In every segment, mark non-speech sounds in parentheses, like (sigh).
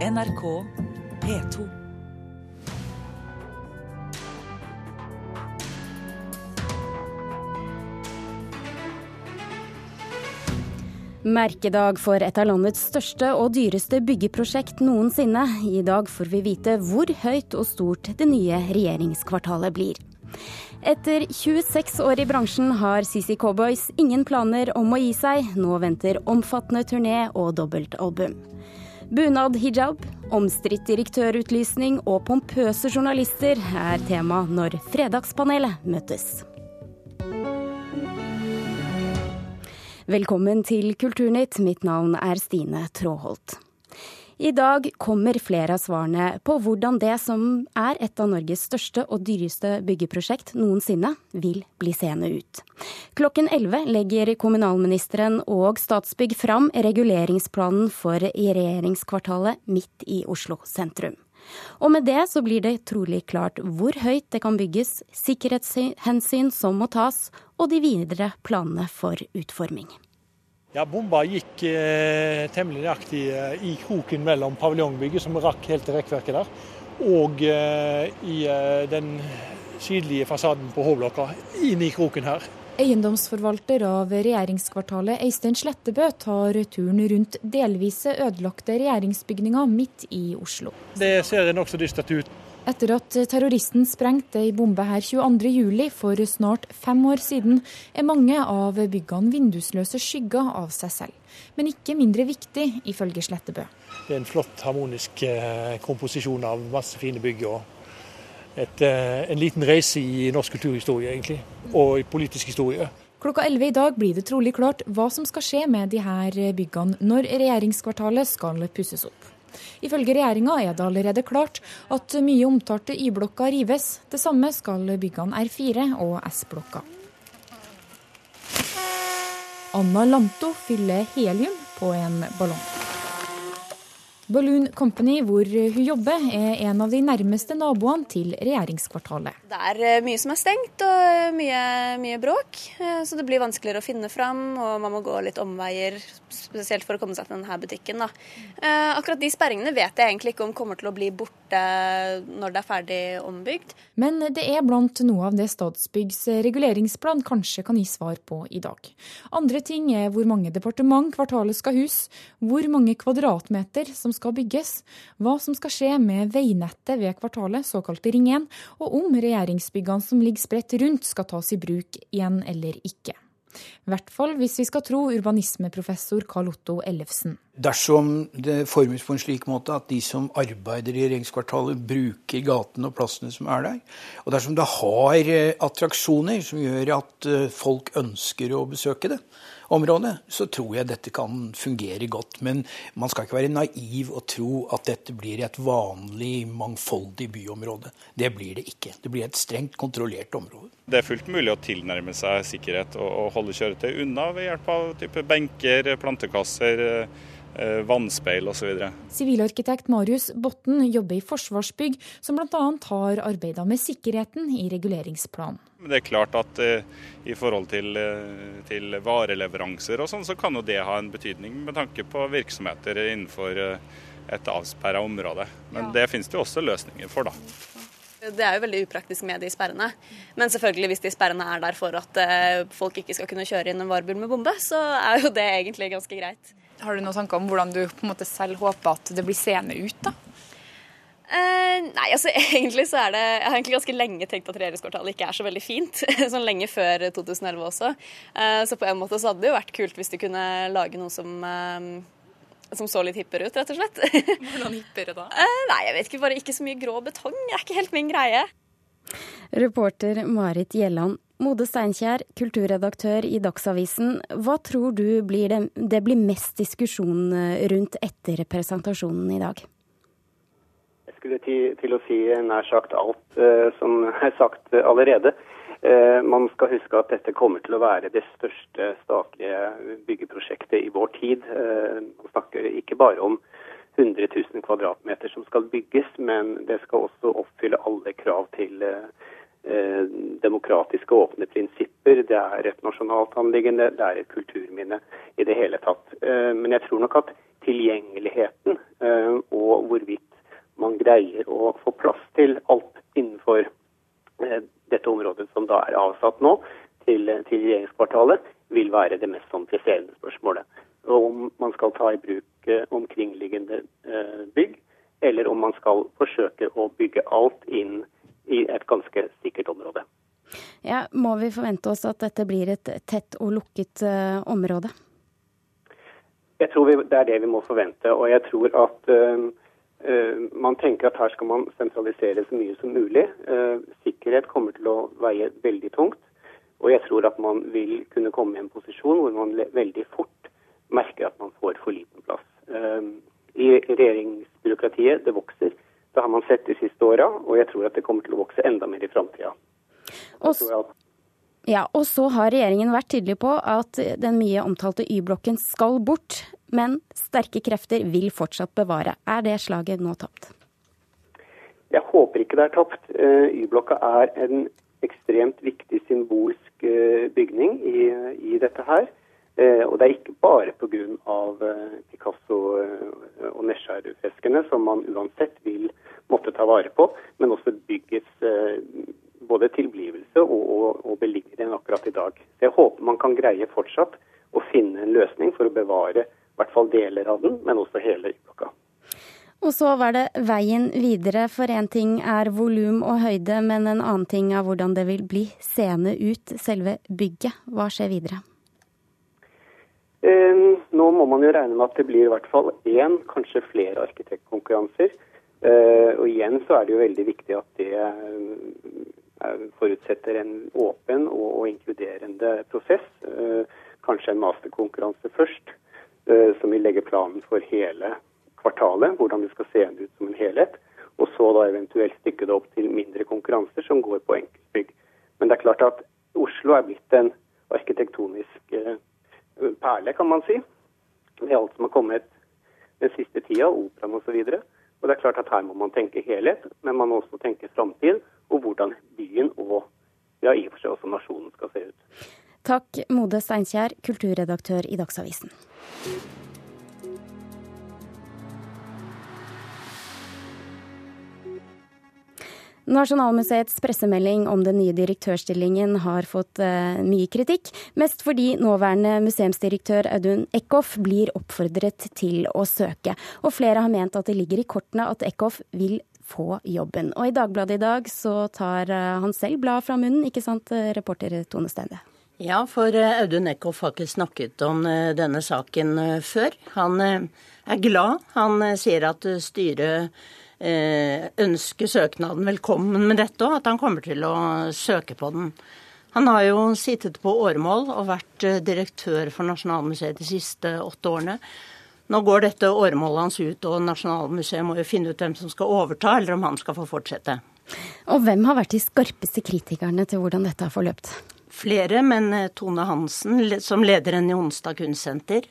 NRK P2. Merkedag for et av landets største og dyreste byggeprosjekt noensinne. I dag får vi vite hvor høyt og stort det nye regjeringskvartalet blir. Etter 26 år i bransjen har CC Cowboys ingen planer om å gi seg. Nå venter omfattende turné og dobbeltalbum. Bunad hijab, omstridt direktørutlysning og pompøse journalister er tema når Fredagspanelet møtes. Velkommen til Kulturnytt. Mitt navn er Stine Tråholt. I dag kommer flere av svarene på hvordan det som er et av Norges største og dyreste byggeprosjekt noensinne, vil bli seende ut. Klokken 11 legger kommunalministeren og Statsbygg fram reguleringsplanen for regjeringskvartalet midt i Oslo sentrum. Og med det så blir det trolig klart hvor høyt det kan bygges, sikkerhetshensyn som må tas, og de videre planene for utforming. Ja, Bomba gikk eh, temmelig nøyaktig eh, i kroken mellom paviljongbygget, som rakk helt til rekkverket der, og eh, i eh, den sydlige fasaden på H-blokka, inn i kroken her. Eiendomsforvalter av regjeringskvartalet Øystein Slettebø tar turen rundt delvise ødelagte regjeringsbygninger midt i Oslo. Det ser nokså dystert ut. Etter at terroristen sprengte ei bombe her 22.07 for snart fem år siden, er mange av byggene vindusløse skygger av seg selv. Men ikke mindre viktig, ifølge Slettebø. Det er en flott harmonisk eh, komposisjon av masse fine bygg. og et, eh, en liten reise i norsk kulturhistorie, egentlig, og i politisk historie. Klokka 11 i dag blir det trolig klart hva som skal skje med de her byggene når regjeringskvartalet skal pusses opp. Ifølge regjeringa er det allerede klart at mye omtalte Y-blokka rives. Det samme skal byggene R4 og S-blokka. Anna Lanto fyller helium på en ballong. Balloon Company, hvor hun jobber, er en av de nærmeste naboene til regjeringskvartalet. Det er eh, mye som er stengt og mye, mye, bråk, eh, så det blir vanskeligere å finne fram. Og man må gå litt omveier, spesielt for å komme seg til denne butikken. Da. Eh, akkurat de sperringene vet jeg egentlig ikke om kommer til å bli borte når det er ferdig ombygd. Men det er blant noe av det Statsbyggs reguleringsplan kanskje kan gi svar på i dag. Andre ting er hvor mange departement kvartalet skal hus, hvor mange kvadratmeter som skal skal bygges, hva som skal skje med veinettet ved kvartalet, såkalt Ring 1, og om regjeringsbyggene som ligger spredt rundt skal tas i bruk igjen eller ikke. I hvert fall hvis vi skal tro urbanismeprofessor Karl Otto Ellefsen. Dersom det formes på en slik måte at de som arbeider i regjeringskvartalet, bruker gatene og plassene som er der, og dersom det har eh, attraksjoner som gjør at eh, folk ønsker å besøke det, området, så tror jeg dette kan fungere godt. Men man skal ikke være naiv og tro at dette blir et vanlig, mangfoldig byområde. Det blir det ikke. Det blir et strengt kontrollert område. Det er fullt mulig å tilnærme seg sikkerhet og holde kjøretøy unna ved hjelp av type benker, plantekasser vannspeil osv. Sivilarkitekt Marius Botten jobber i Forsvarsbygg, som bl.a. har arbeida med sikkerheten i reguleringsplanen. Det er klart at uh, i forhold til, uh, til, vareleveranser og sånn, så kan jo det ha en betydning med tanke på virksomheter innenfor uh, et avsperra område. Men ja. det finnes det jo også løsninger for, da. Det er jo veldig upraktisk med de sperrene. Men selvfølgelig hvis de sperrene er der for at folk ikke skal kunne kjøre inn en varebil med bombe, så er jo det egentlig ganske greit. Har du noen tanker om hvordan du på en måte selv håper at det blir seende ut, da? Uh, nei, altså (laughs) egentlig så er det Jeg har egentlig ganske lenge tenkt at regjeringskvartalet ikke er så veldig fint. (laughs) sånn lenge før 2011 også. Uh, så på en måte så hadde det jo vært kult hvis du kunne lage noe som uh, som så litt hippere ut, rett og slett. (laughs) Hvordan hippere da? nei, jeg vet ikke. Bare ikke så mye grå betong. Det er ikke helt min greie. Reporter Marit Gjelland. Mode Steinkjer, kulturredaktør i Dagsavisen. Hva tror du blir det, det blir mest diskusjon rundt etter presentasjonen i dag? Jeg skulle til, til å si nær sagt alt uh, som (laughs) er sagt uh, allerede. Uh, man skal huske at dette kommer til å være det største statlige byggeprosjektet i vår tid. man snakker ikke bare om 100 000 kvadratmeter som skal bygges, men det skal også oppfylle alle krav til demokratiske åpne prinsipper. Det er et nasjonalt anliggende, det er et kulturminne i det hele tatt. Men jeg tror nok at tilgjengeligheten og hvorvidt man greier å få plass til alt innenfor eh, dette området som da er avsatt nå til, til regjeringskvartalet, vil være det mest sånn presserende spørsmålet. Og om man skal ta i bruk eh, omkringliggende eh, bygg, eller om man skal forsøke å bygge alt inn i et ganske sikkert område. Ja, må vi forvente oss at dette blir et tett og lukket uh, område? Jeg tror vi, det er det vi må forvente. Og jeg tror at uh, uh, man tenker at her skal man sentralisere så mye som mulig. sikkerhet kommer til å veie veldig tungt. Og jeg tror at man vil kunne komme i en posisjon hvor man veldig fort merker at man får for liten plass. I regjeringsbyråkratiet, det vokser. Det har man sett de siste åra, og jeg tror at det kommer til å vokse enda mer i framtida. Ja, og så har regjeringen vært tydelig på at den mye omtalte Y-blokken skal bort, men sterke krefter vil fortsatt bevare. Er det slaget nå tapt? Jeg håper ikke det er tapt. Eh, Y-blokka er en ekstremt viktig symbolsk eh, bygning i, i dette her. Eh, og det er ikke bare pga. Picasso og Nesjar-freskene som man uansett vil måtte ta vare på, men også byggets både tilblivelse og, og, og beliggenhet akkurat i dag. Så jeg håper man kan greie fortsatt å finne en løsning for å bevare i hvert fall deler av den, men også hele øyblokka. Og så var det veien videre, for én ting er volum og høyde, men en annen ting er hvordan det vil bli seende ut, selve bygget. Hva skjer videre? Eh, nå må man jo regne med at det blir i hvert fall én, kanskje flere arkitektkonkurranser. Eh, og igjen så er det jo veldig viktig at det Eh, forutsetter en åpen og, inkluderende prosess. Eh, kanskje en masterkonkurranse først, som vil legge planen for hele kvartalet, hvordan det skal se ut som en helhet. Og så da eventuelt stykke det opp til mindre konkurranser som går på enkeltbygg. Men det er klart at Oslo er blitt en arkitektonisk perle, kan man si. Med alt som har kommet den siste tida, operaen osv. Og, og det er klart at her må man tenke helhet, men man må også tenke framtid og hvordan byen og ja, i og for seg også nasjonen skal se ut. Takk, Mode Steinkjer, kulturredaktør i Dagsavisen. Nasjonalmuseets pressemelding om den nye direktørstillingen har fått uh, mye kritikk, mest fordi nåværende museumsdirektør Audun Eckhoff blir oppfordret til å søke. Og flere har ment at det ligger i kortene at Eckhoff vil få jobben. Og i Dagbladet i dag så tar uh, han selv bladet fra munnen, ikke sant, eh, reporter Tone Stende? Ja, for Audun Eckhoff har ikke snakket om denne saken før. Han er glad. Han sier at styret Eh, ønske søknaden velkommen med dette, og at han kommer til å søke på den. Han har jo sittet på åremål og vært eh, direktør for Nasjonalmuseet de siste åtte årene. Nå går dette åremålet hans ut, og Nasjonalmuseet må jo finne ut hvem som skal overta, eller om han skal få fortsette. Og hvem har vært de skarpeste kritikerne til hvordan dette har forløpt? Flere, men eh, Tone Hansen, som leder en i Onsdag kunstsenter.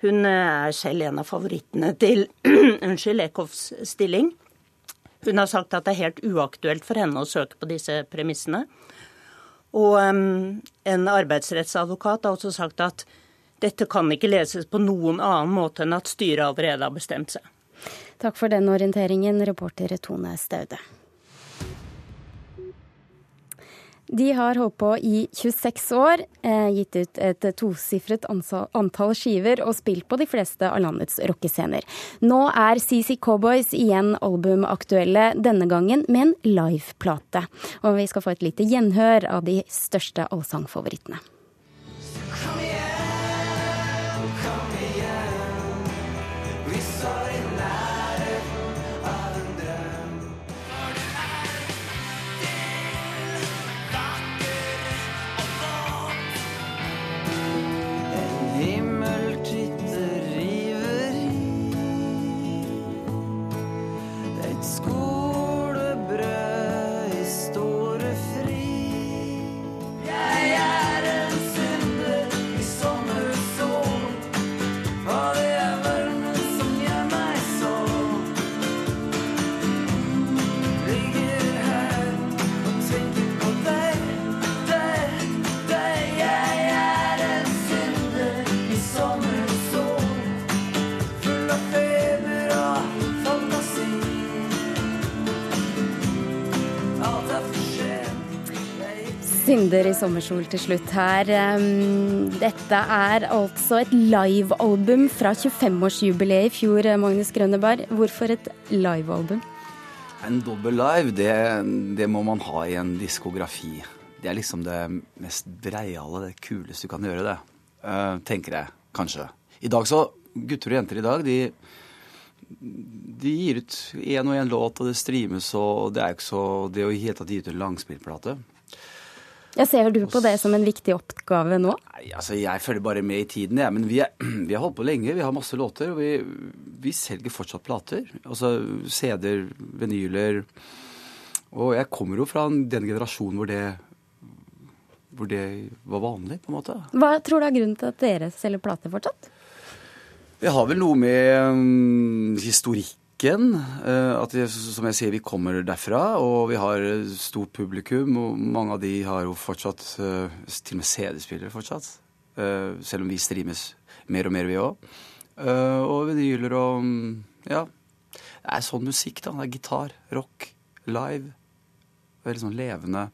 Hun er selv en av favorittene til (clears throat) unnskyld, Eckhoffs stilling. Hun har sagt at det er helt uaktuelt for henne å søke på disse premissene. Og um, en arbeidsrettsadvokat har også sagt at dette kan ikke leses på noen annen måte enn at styret allerede har bestemt seg. Takk for den orienteringen, reporter Tone Staude. De har holdt på i 26 år, eh, gitt ut et tosifret antall skiver og spilt på de fleste av landets rockescener. Nå er CC Cowboys igjen albumaktuelle, denne gangen med en liveplate. Og vi skal få et lite gjenhør av de største allsangfavorittene. Synder i sommersol til slutt her. Dette er altså et livealbum fra 25-årsjubileet i fjor, Magnus Grønneberg. Hvorfor et livealbum? En dobbel live, det, det, må man ha i en diskografi. Det er liksom det mest breiale, det kuleste du kan gjøre, det. Uh, tenker jeg, kanskje. I dag så Gutter og jenter i dag, de, de gir ut én og én låt, og det streames, og det er jo ikke så Det å i hele tatt gi ut en langspillplate ja, Ser du på det som en viktig oppgave nå? Nei, altså Jeg følger bare med i tiden, jeg. Ja. Men vi, er, (clears throat) vi, har holdt på lenge. Vi har masse låter. Og vi, vi selger fortsatt plater. Altså CD-er, vinyler. Og jeg kommer jo fra den generasjonen hvor det, hvor det var vanlig, på en måte. Hva tror du er grunnen til at dere selger plater fortsatt? Det har vel noe med um, historikk musikken. Eh, at som jeg sier, vi kommer derfra, og vi har stort publikum. Og mange av de har jo fortsatt eh, til og med CD-spillere fortsatt. Eh, selv om vi streames mer og mer, vi òg. Og vinyler og mm, Ja. Det er sånn musikk, da. Det er gitar, rock, live. Veldig sånn levende.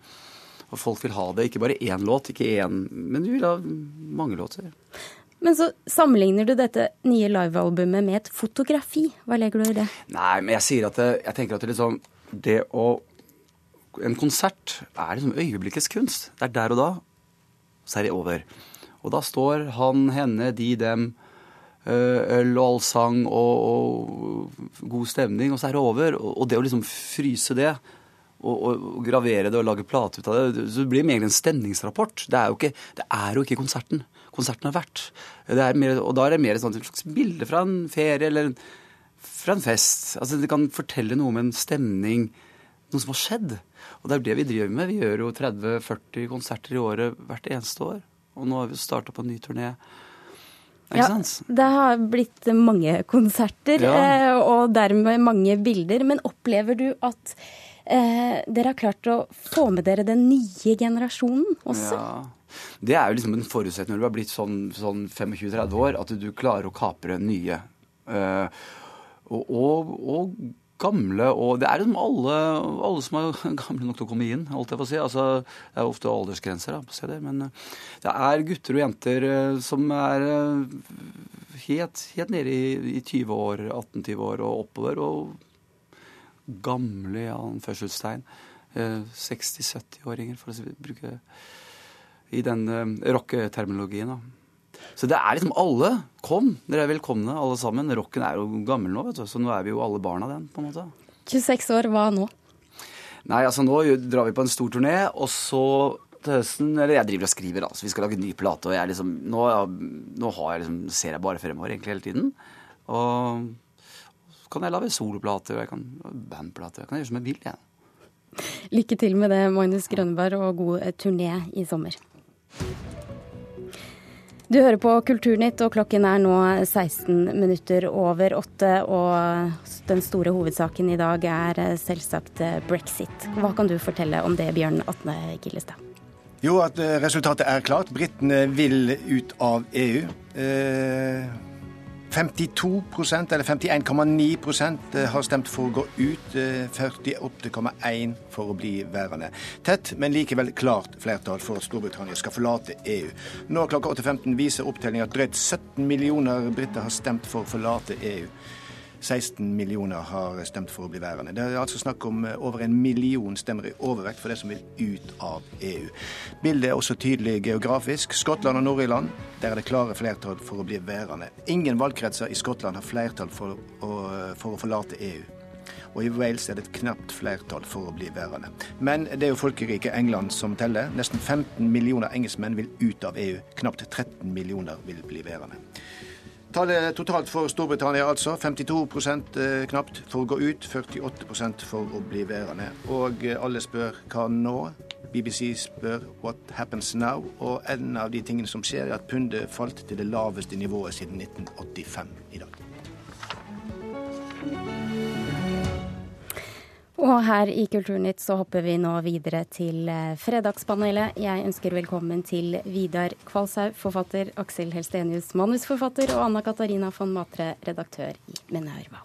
Og folk vil ha det. Ikke bare én låt, ikke én, men de vil ha mange låter. Men så sammenligner du dette nye livealbumet med et fotografi. Hva legger du i det? Nei, men jeg sier at det, jeg tenker at det, liksom, det å En konsert er liksom øyeblikkets kunst. Det er der og da. Så er det over. Og da står han, henne, de, dem. Øl og allsang og, og god stemning, og så er det over. Og det å liksom fryse det og, og, gravere det og lage plate ut av det. Så blir det mer en stemningsrapport. Det er jo ikke, det er jo ikke konserten. Konserten har vært. Mer, og da er det mer et slags bilde fra en ferie eller fra en fest. Altså Det kan fortelle noe om en stemning, noe som har skjedd. Og det er det vi driver med. Vi gjør jo 30-40 konserter i året hvert eneste år. Og nå har vi starta på en ny turné. Ja, det har blitt mange konserter, ja. Eh, og dermed mange bilder. Men opplever du at eh, dere har klart å få med dere den nye generasjonen også? Ja. Det er jo liksom en forutsetning når du har blitt sånn, sånn 25-30 år, at du klarer å kapre nye. Uh, og, og, og, gamle og Det er liksom alle, alle, som er (laughs) gamle nok til å komme inn, holdt jeg å si. Altså, det er ofte aldersgrenser da, steder, men uh, det er gutter og jenter uh, som er helt, helt nede i, i 20 år, 18-20 år og oppover. og gamle i anførselstegn. 60-70-åringer, for å bruke i den rocketerminologien. Så det er liksom alle. Kom, dere er velkomne alle sammen. Rocken er jo gammel nå, vet du, så nå er vi jo alle barna den. på en måte. 26 år, hva nå? Nei, altså nå drar vi på en stor turné, og så til høsten Eller jeg driver og skriver, altså. Vi skal lage en ny plate, og jeg liksom Nå, nå jeg liksom, ser jeg bare fremover egentlig hele tiden. Og så kan jeg lage soloplater, jeg kan bandplater. Jeg kan gjøre som jeg vil, jeg. Lykke til med det, Magnus Grønberg, og god turné i sommer. Du hører på Kulturnytt, og klokken er nå 16 minutter over åtte. Og den store hovedsaken i dag er selvsagt brexit. Hva kan du fortelle om det, Bjørn Atne Gillestad? Jo, at resultatet er klart. Britene vil ut av EU. Eh 52% eller 51,9 eh, har stemt for å gå ut. 48,1 eh, for å bli værende. Tett, men likevel klart flertall for at Storbritannia skal forlate EU. Nå klokka 8.15 viser opptellinga at drøyt 17 millioner briter har stemt for å forlate EU. 16 millioner har stemt for å bli værende. Det er altså snakk om eh, over en million stemmer i overvekt for det som vil ut av EU. Bildet er også tydelig geografisk. Skottland og Nord-Irland, der er det klare flertall for å bli værende. Ingen valgkretser i Skottland har flertall for å, for å forlate EU. Og i Wales er det et knapt flertall for å bli værende. Men det er jo folkerike England som teller. Nesten 15 millioner engelskmenn vil ut av EU. Knapt 13 millioner vil bli værende. Tallet totalt for Storbritannia altså 52 eh, knapt for å gå ut, 48% for å bli værende. Og eh, alle spør hva nå? BBC spør 'What happens now?' Og en av de tingene som skjer, er at pundet falt til det laveste nivået siden 1985 i dag. Og her i Kulturnytt så hopper vi nå videre til eh, Fredagspanelet. Jeg ønsker velkommen til Vidar Kvalshaug, forfatter, Aksel Helstenius, manusforfatter, og Anna Katarina von Matre, redaktør i Minerva.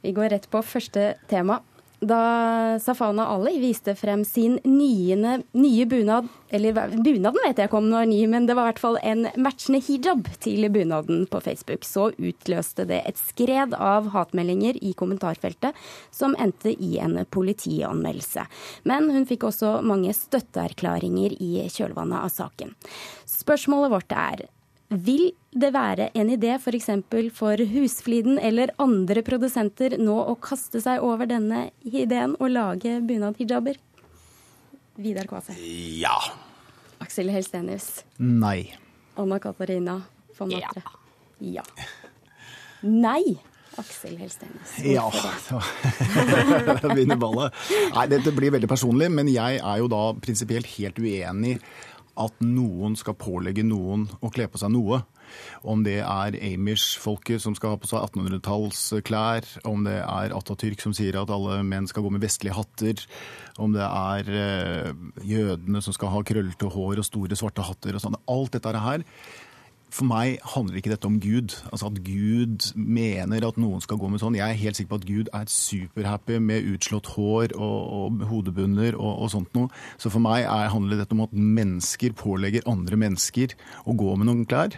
Vi går rett på første tema. Da Safana Ali viste frem sin niende, nye bunad Eller bunaden vet jeg ikke om den var ny, men det var i hvert fall en matchende hijab til bunaden på Facebook. Så utløste det et skred av hatmeldinger i kommentarfeltet, som endte i en politianmeldelse. Men hun fikk også mange støtteerklæringer i kjølvannet av saken. Spørsmålet vårt er vil det være en idé f.eks. For, for Husfliden eller andre produsenter nå å kaste seg over denne ideen og lage bunadhijaber? Vidar Kvase. Ja. Aksel Helstenius. Nei. Anna Katarina von Matre. Ja. ja. Nei. Aksel Helstenius. Ja, (laughs) da begynner ballet. Nei, dette blir veldig personlig, men jeg er jo da prinsipielt helt uenig at noen skal pålegge noen å kle på seg noe. Om det er Amish-folket som skal ha på seg 1800-tallsklær, om det er Atatürk som sier at alle menn skal gå med vestlige hatter, om det er eh, jødene som skal ha krøllete hår og store svarte hatter og sånn. Alt dette her for meg handler ikke dette om Gud. Altså At Gud mener at noen skal gå med sånn. Jeg er helt sikker på at Gud er superhappy med utslått hår og, og hodebunner og, og, sånt noe. Så for meg er, handler dette om at mennesker pålegger andre mennesker å gå med noen klær.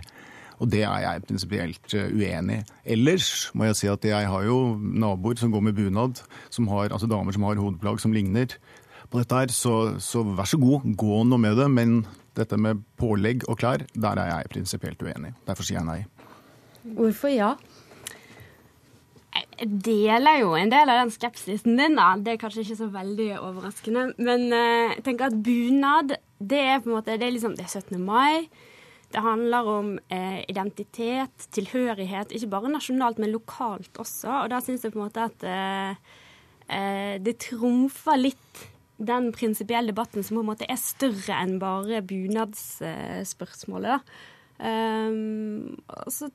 Og det er jeg prinsipielt eh, uenig i. Ellers må jeg si at jeg har jo naboer som går med bunad, som har, altså damer som har hodeplagg som ligner på dette her. Så, så vær så god, gå nå med det. Men dette med pålegg og klær, der er jeg prinsipielt uenig. Derfor sier jeg nei. Hvorfor ja? Jeg deler jo en del av den skepsisen din. da. Det er kanskje ikke så veldig overraskende. Men uh, jeg tenker at bunad, det er på en måte, det er liksom, det er 17. mai. Det handler om eh, identitet, tilhørighet, ikke bare nasjonalt, men lokalt også. Og da syns jeg på en måte at eh, eh det trumfer litt den prinsipielle debatten som på en måte er større enn bare bunadsspørsmålet. Um, altså,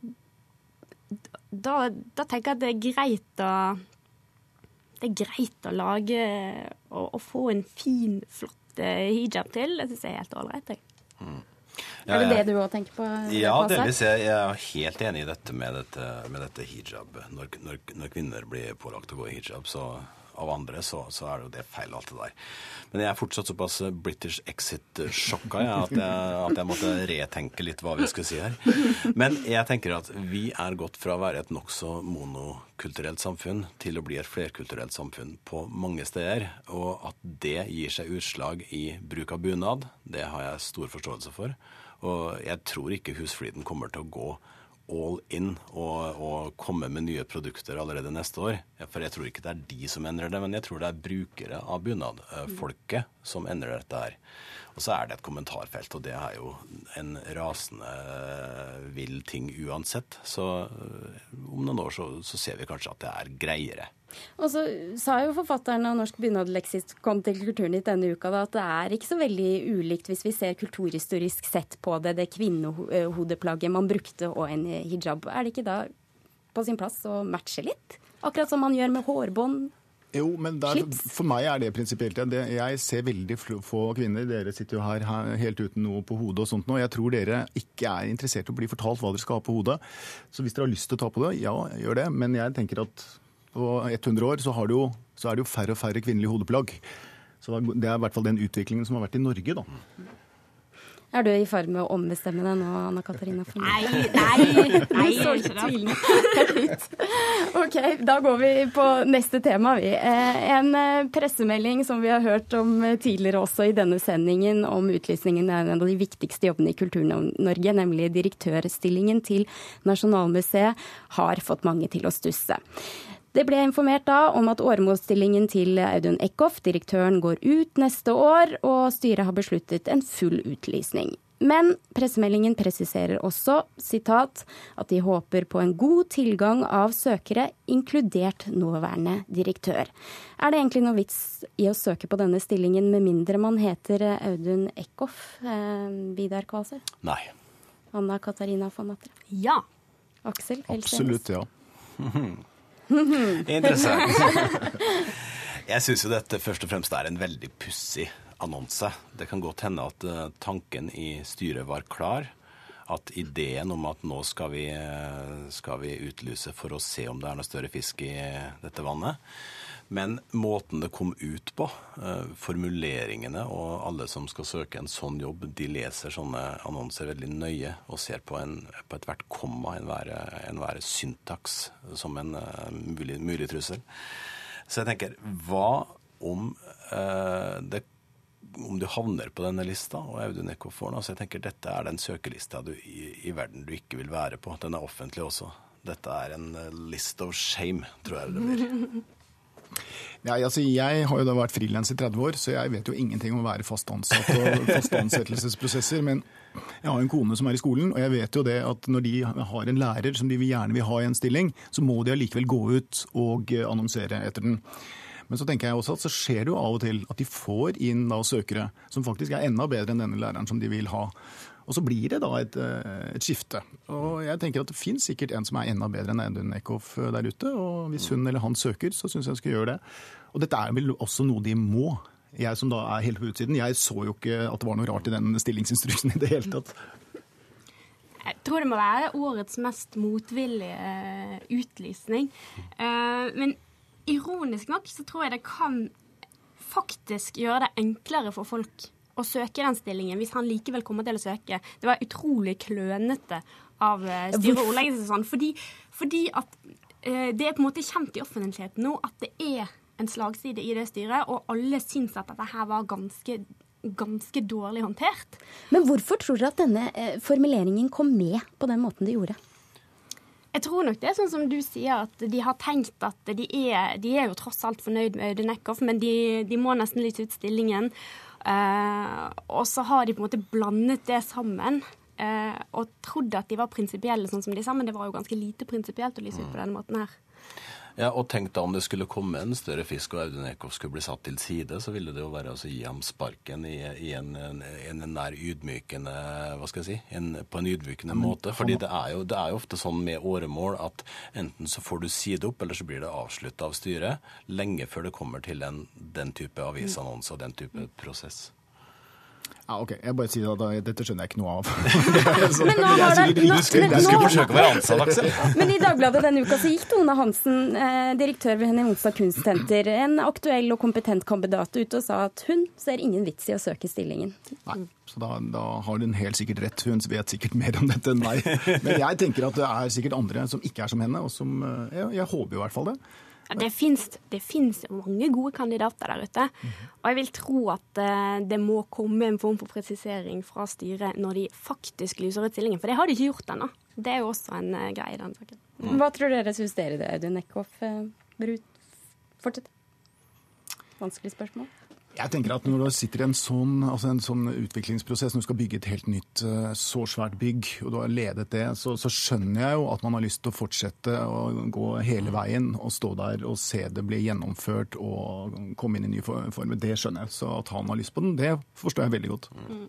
da, da, tenker jeg at det er greit å Det er greit å lage og, få en fin, flott eh, hijab til. Det syns jeg er helt ålreit. Mm. Ja, er det det du òg tenker på? Ja, delvis. Jeg er helt enig i dette med dette, med dette hijab. Når, når, når, kvinner blir pålagt å gå i hijab, så av andre, så, så, er det jo det feil, alt det der. Men jeg er fortsatt såpass British exit-sjokka ja, at, at, jeg måtte retenke litt hva vi skulle si her. Men jeg tenker at vi er gått fra å være et nokså monokulturelt samfunn til å bli et flerkulturelt samfunn på mange steder. Og at det gir seg utslag i bruk av bunad, det har jeg stor forståelse for. Og jeg tror ikke husfliden kommer til å gå all in og, og, komme med nye produkter allerede neste år. For jeg tror ikke det er de som endrer det, men jeg tror det er brukere av bunadfolket. Som endrer dette her. Og så er det et kommentarfelt, og det er jo en rasende vill ting uansett. Så eh, om noen år så, så ser vi kanskje at det er greiere. Og så sa jo forfatteren av Norsk bunadleksikon til Kulturnytt denne uka da, at det er ikke så veldig ulikt hvis vi ser kulturhistorisk sett på det, det kvinnehodeplagget man brukte og en hijab. Er det ikke da på sin plass å matche litt? Akkurat som man gjør med hårbånd. Jo, men der, for meg er det prinsipielt. Jeg ser veldig få kvinner. Dere sitter jo her, helt uten noe på hodet og sånt nå. Jeg tror dere ikke er interessert i å bli fortalt hva dere skal ha på hodet. Så hvis dere har lyst til å ta på det, ja, gjør det. Men jeg tenker at på 100 år så, jo, så, er det jo færre og færre kvinnelige hodeplagg. Så Det er i hvert fall den utviklingen som har vært i Norge, da. Er du i ferd med å ombestemme deg nå, Anna Katarina? Nei, nei, (laughs) nei, så litt (laughs) OK, da går vi på neste tema, vi. Eh, en eh, pressemelding som vi har hørt om tidligere også i denne sendingen, om utlysningen av en av de viktigste jobbene i Kultur-Norge, nemlig direktørstillingen til Nasjonalmuseet, har fått mange til å stusse. Det ble informert da om at åremålsstillingen til Audun Eckhoff, direktøren, går ut neste år, og styret har besluttet en full utlysning. Men pressemeldingen presiserer også citat, at de håper på en god tilgang av søkere, inkludert nåværende direktør. Er det egentlig noe vits i å søke på denne stillingen med mindre man heter Audun Eckhoff, eh, Vidar Kvalsøy? Nei. Anna Katarina von Matre? Ja. Aksel Helsenes? Absolutt, ja. (laughs) (laughs) Interessant. (laughs) Jeg syns jo dette først og fremst er en veldig pussig annonse. Det kan godt hende at uh, tanken i styret var klar. At ideen om at nå skal vi, uh, skal vi utlyse for å se om det er noe større fisk i dette vannet, Men måten det kom ut på, eh, formuleringene og alle som skal søke en sånn jobb, de leser sånne annonser veldig nøye og ser på, en, på ethvert komma, enhver, enhver syntaks, som en uh, mulig, mulig, trussel. Så jeg tenker, hva om eh, det om du havner på denne lista, og Audun Eckhoff får den, altså jeg tenker dette er den søkelista du, i, i, verden du ikke vil være på. Den er offentlig også. Dette er en list of shame, tror jeg det blir. (laughs) Ja, altså jeg har jo da vært frilans i 30 år, så jeg vet jo ingenting om å være fast ansatt og (laughs) fast ansettelsesprosesser. Men jeg har en kone som er i skolen, og jeg vet jo det at når de har en lærer som de gjerne vil ha i en stilling, så må de allikevel gå ut og annonsere etter den. Men så tenker jeg også at så skjer det jo av og til at de får inn da søkere som faktisk er enda bedre enn denne læreren som de vil ha. Og så blir det da et, eh, et skifte. Og jeg tenker at det finnes sikkert en som er enda bedre enn Audun Eckhoff eh, der ute. Og hvis hun eller han søker, så syns jeg hun skal gjøre det. Og dette er vel også noe de må. Jeg som da er helt på utsiden, jeg så jo ikke at det var noe rart i den stillingsinstruksen i det hele tatt. Jeg tror det må være årets mest motvillige uh, utlysning. Men ironisk nok så tror jeg det kan faktisk gjøre det enklere for folk å søke den stillingen, hvis han likevel kommer til å søke. Det var utrolig klønete av styret å ordlegge seg sånn. Fordi, fordi at eh, det er på en måte kjent i offentligheten nå at det er en slagside i det styret, og alle syns at dette her var ganske ganske dårlig håndtert. Men hvorfor tror dere at denne eh, formuleringen kom med på den måten det gjorde? Jeg tror nok det er sånn som du sier, at de har tenkt at de er, de er jo tross alt fornøyd med Audun Eckhoff, men de, de, må nesten lyse ut stillingen. Uh, og så har de på en måte blandet det sammen. Uh, og trodd at de var prinsipielle, sånn som de sa, men det var jo ganske lite prinsipielt å lyse ut på denne måten her. Ja, og tenk da om det skulle komme en større fisk og Audun Eckhoff skulle bli satt til side, så ville det jo være å gi ham sparken i, i en, en, en, nær ydmykende hva skal jeg si, en, på en ydmykende måte. Fordi det er, jo, det er, jo, ofte sånn med åremål at enten så får du side opp, eller så blir det avslutta av styret lenge før det kommer til en, den type avisannonse og den type prosess. Ja, ok. Jeg bare sier at Dette skjønner jeg ikke noe av. (laughs) men nå har det, du skulle, du skulle forsøke å være ansatt, Aksel. (laughs) Men i Dagbladet denne uka så gikk Tone Hansen, eh, direktør ved Henny Onsdag Kunstsenter, en aktuell og kompetent kandidat, ut og sa at hun ser ingen vits i å søke stillingen. Nei, så da, da har hun helt sikkert rett. Hun vet sikkert mer om dette enn meg. Men jeg tenker at det er sikkert andre som ikke er som henne, og som eh, Jeg, jeg håper jo i hvert fall det. Det fins mange gode kandidater der ute. Og jeg vil tro at uh, det må komme en form for presisering fra styret når de faktisk lyser ut stillingen. For det har de ikke gjort ennå. Det er jo også en uh, greie i den saken. Mm. Hva tror dere syns dere det, Audun Eckhoff? Uh, Fortsett. Vanskelig spørsmål. Jeg tenker at Når du sitter i en sånn, altså en sånn, utviklingsprosess, når du skal bygge et helt nytt, eh, så svært bygg, og du har ledet det, så, så, skjønner jeg jo at man har lyst til å fortsette å gå hele veien og stå der og se det bli gjennomført og komme inn i nye former. Det skjønner jeg. Så at han har lyst på den, det forstår jeg veldig godt. Mm.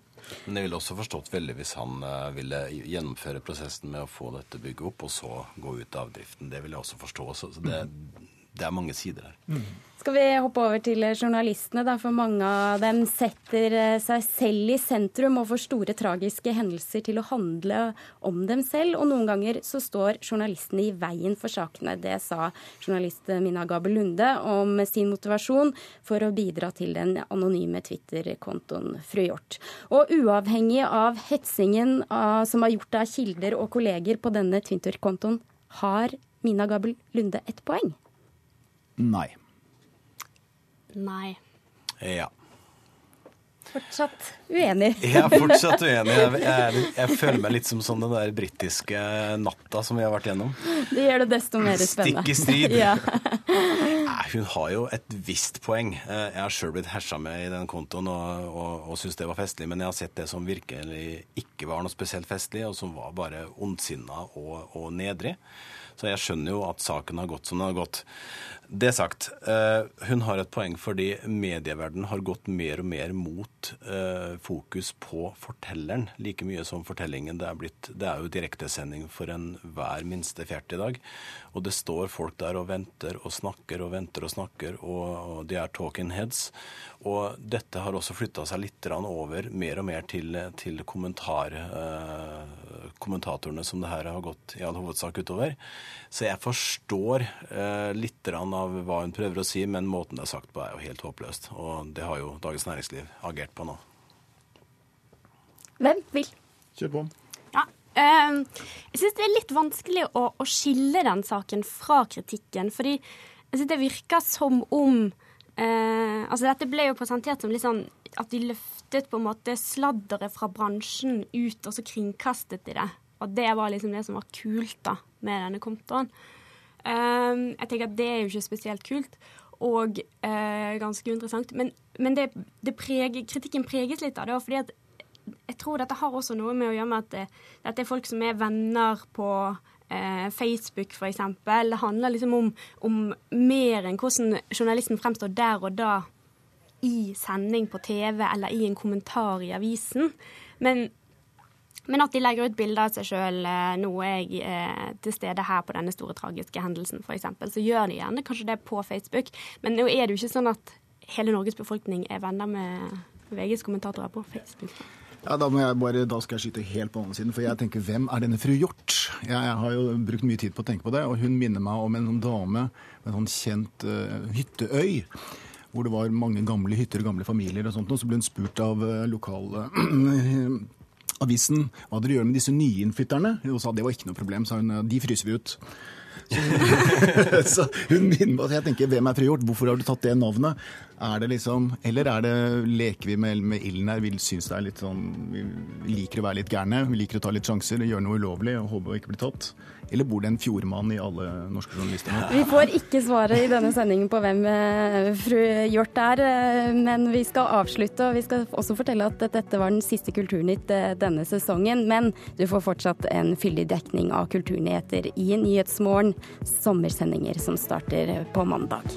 Men jeg ville også forstått veldig hvis han eh, ville gjennomføre prosessen med å få dette bygget opp, og så gå ut av driften. Det vil jeg også forstå. Så det, det er mange sider her. Mm. Skal vi hoppe over til journalistene, da, for mange av dem setter eh, seg selv i sentrum og får store tragiske hendelser til å handle om dem selv. Og noen ganger så står journalistene i veien for sakene. Det sa journalist Mina Gabel Lunde om sin motivasjon for å bidra til den anonyme Twitter-kontoen Fru Hjort. Og uavhengig av hetsingen av, som har gjort av kilder og kolleger på denne Twitter-kontoen, har Mina Gabel Lunde et poeng? Nei. Nei. Ja. Fortsatt uenig. (laughs) jeg er fortsatt uenig. Jeg, jeg, jeg, føler meg litt som sånn den der britiske natta som vi har vært gjennom. Det gjør det desto mer spennende. Stikk i strid. (laughs) ja. Hun har jo et visst poeng. Jeg har sjøl blitt hersa med i den kontoen og, og, og syns det var festlig, men jeg har sett det som virkelig ikke var noe spesielt festlig, og som var bare ondsinna og, og nedrig. Så jeg skjønner jo at saken har gått som den har gått. Det sagt, uh, hun har et poeng fordi medieverdenen har gått mer og mer mot uh, fokus på fortelleren, like mye som fortellingen. Det er, blitt, det er jo direktesending for enhver minste fjert i dag. Og det står folk der og venter og snakker og venter og snakker, og, de er talking heads. Og dette har også flytta seg litt over mer og mer til, til kommentar, uh, kommentatorene som det her har gått i all hovedsak utover. Så jeg forstår eh, litt av hva hun prøver å si, men måten det er sagt på er jo helt håpløst. Og det har jo Dagens Næringsliv agert på nå. Hvem vil? Kjør på. Ja, eh, jeg syns det er litt vanskelig å, å, skille den saken fra kritikken. Fordi jeg synes det virker som om eh, Altså, dette ble jo presentert som litt sånn at de løftet på en måte sladderet fra bransjen ut, og så kringkastet de det. Og det var liksom det som var kult da, med denne kontoen. Um, jeg tenker at det er jo ikke spesielt kult og uh, ganske interessant. Men, men det, det preger, kritikken preges litt av det. fordi at jeg tror dette har også noe med å gjøre med at det, dette er folk som er venner på eh, Facebook, f.eks. Det handler liksom om, om, mer enn hvordan journalisten fremstår der og da i sending på TV eller i en kommentar i avisen. Men, men at de legger ut bilder av seg sjøl eh, nå er jeg eh, til stede her på denne store tragiske hendelsen, f.eks., så gjør de gjerne kanskje det på Facebook. Men nå er det jo ikke sånn at hele Norges befolkning er venner med VGs kommentatorer på Facebook. Ja, da, bare, da, skal jeg skyte helt på andre siden, for jeg tenker hvem er denne fru Hjort? Jeg, jeg, har jo brukt mye tid på å tenke på det, og hun minner meg om en, en dame med en sånn kjent uh, hytteøy. Hvor det var mange gamle hytter og gamle familier og sånt. Og så ble hun spurt av uh, lokale (clears throat) avisen hva dere gjør med disse nyinnflytterne. Hun sa det var ikke noe problem, sa hun. De fryser vi ut. (laughs) så hun minner meg Jeg tenker, hvem er frigjort? Hvorfor har du tatt det navnet? Er det liksom, Eller er det, leker vi med, med ilden her? Vi syns det er litt sånn Vi liker å være litt gærne. Vi liker å ta litt sjanser og gjøre noe ulovlig og håpe å ikke bli tatt. Eller bor det en fjordmann i alle norske journalister? Vi får ikke svaret i denne sendingen på hvem eh, fru Hjort er, eh, men vi skal avslutte. Og vi skal også fortelle at dette var den siste Kulturnytt eh, denne sesongen. Men du får fortsatt en fyldig dekning av kulturnyheter i Nyhetsmorgen, sommersendinger som starter på mandag.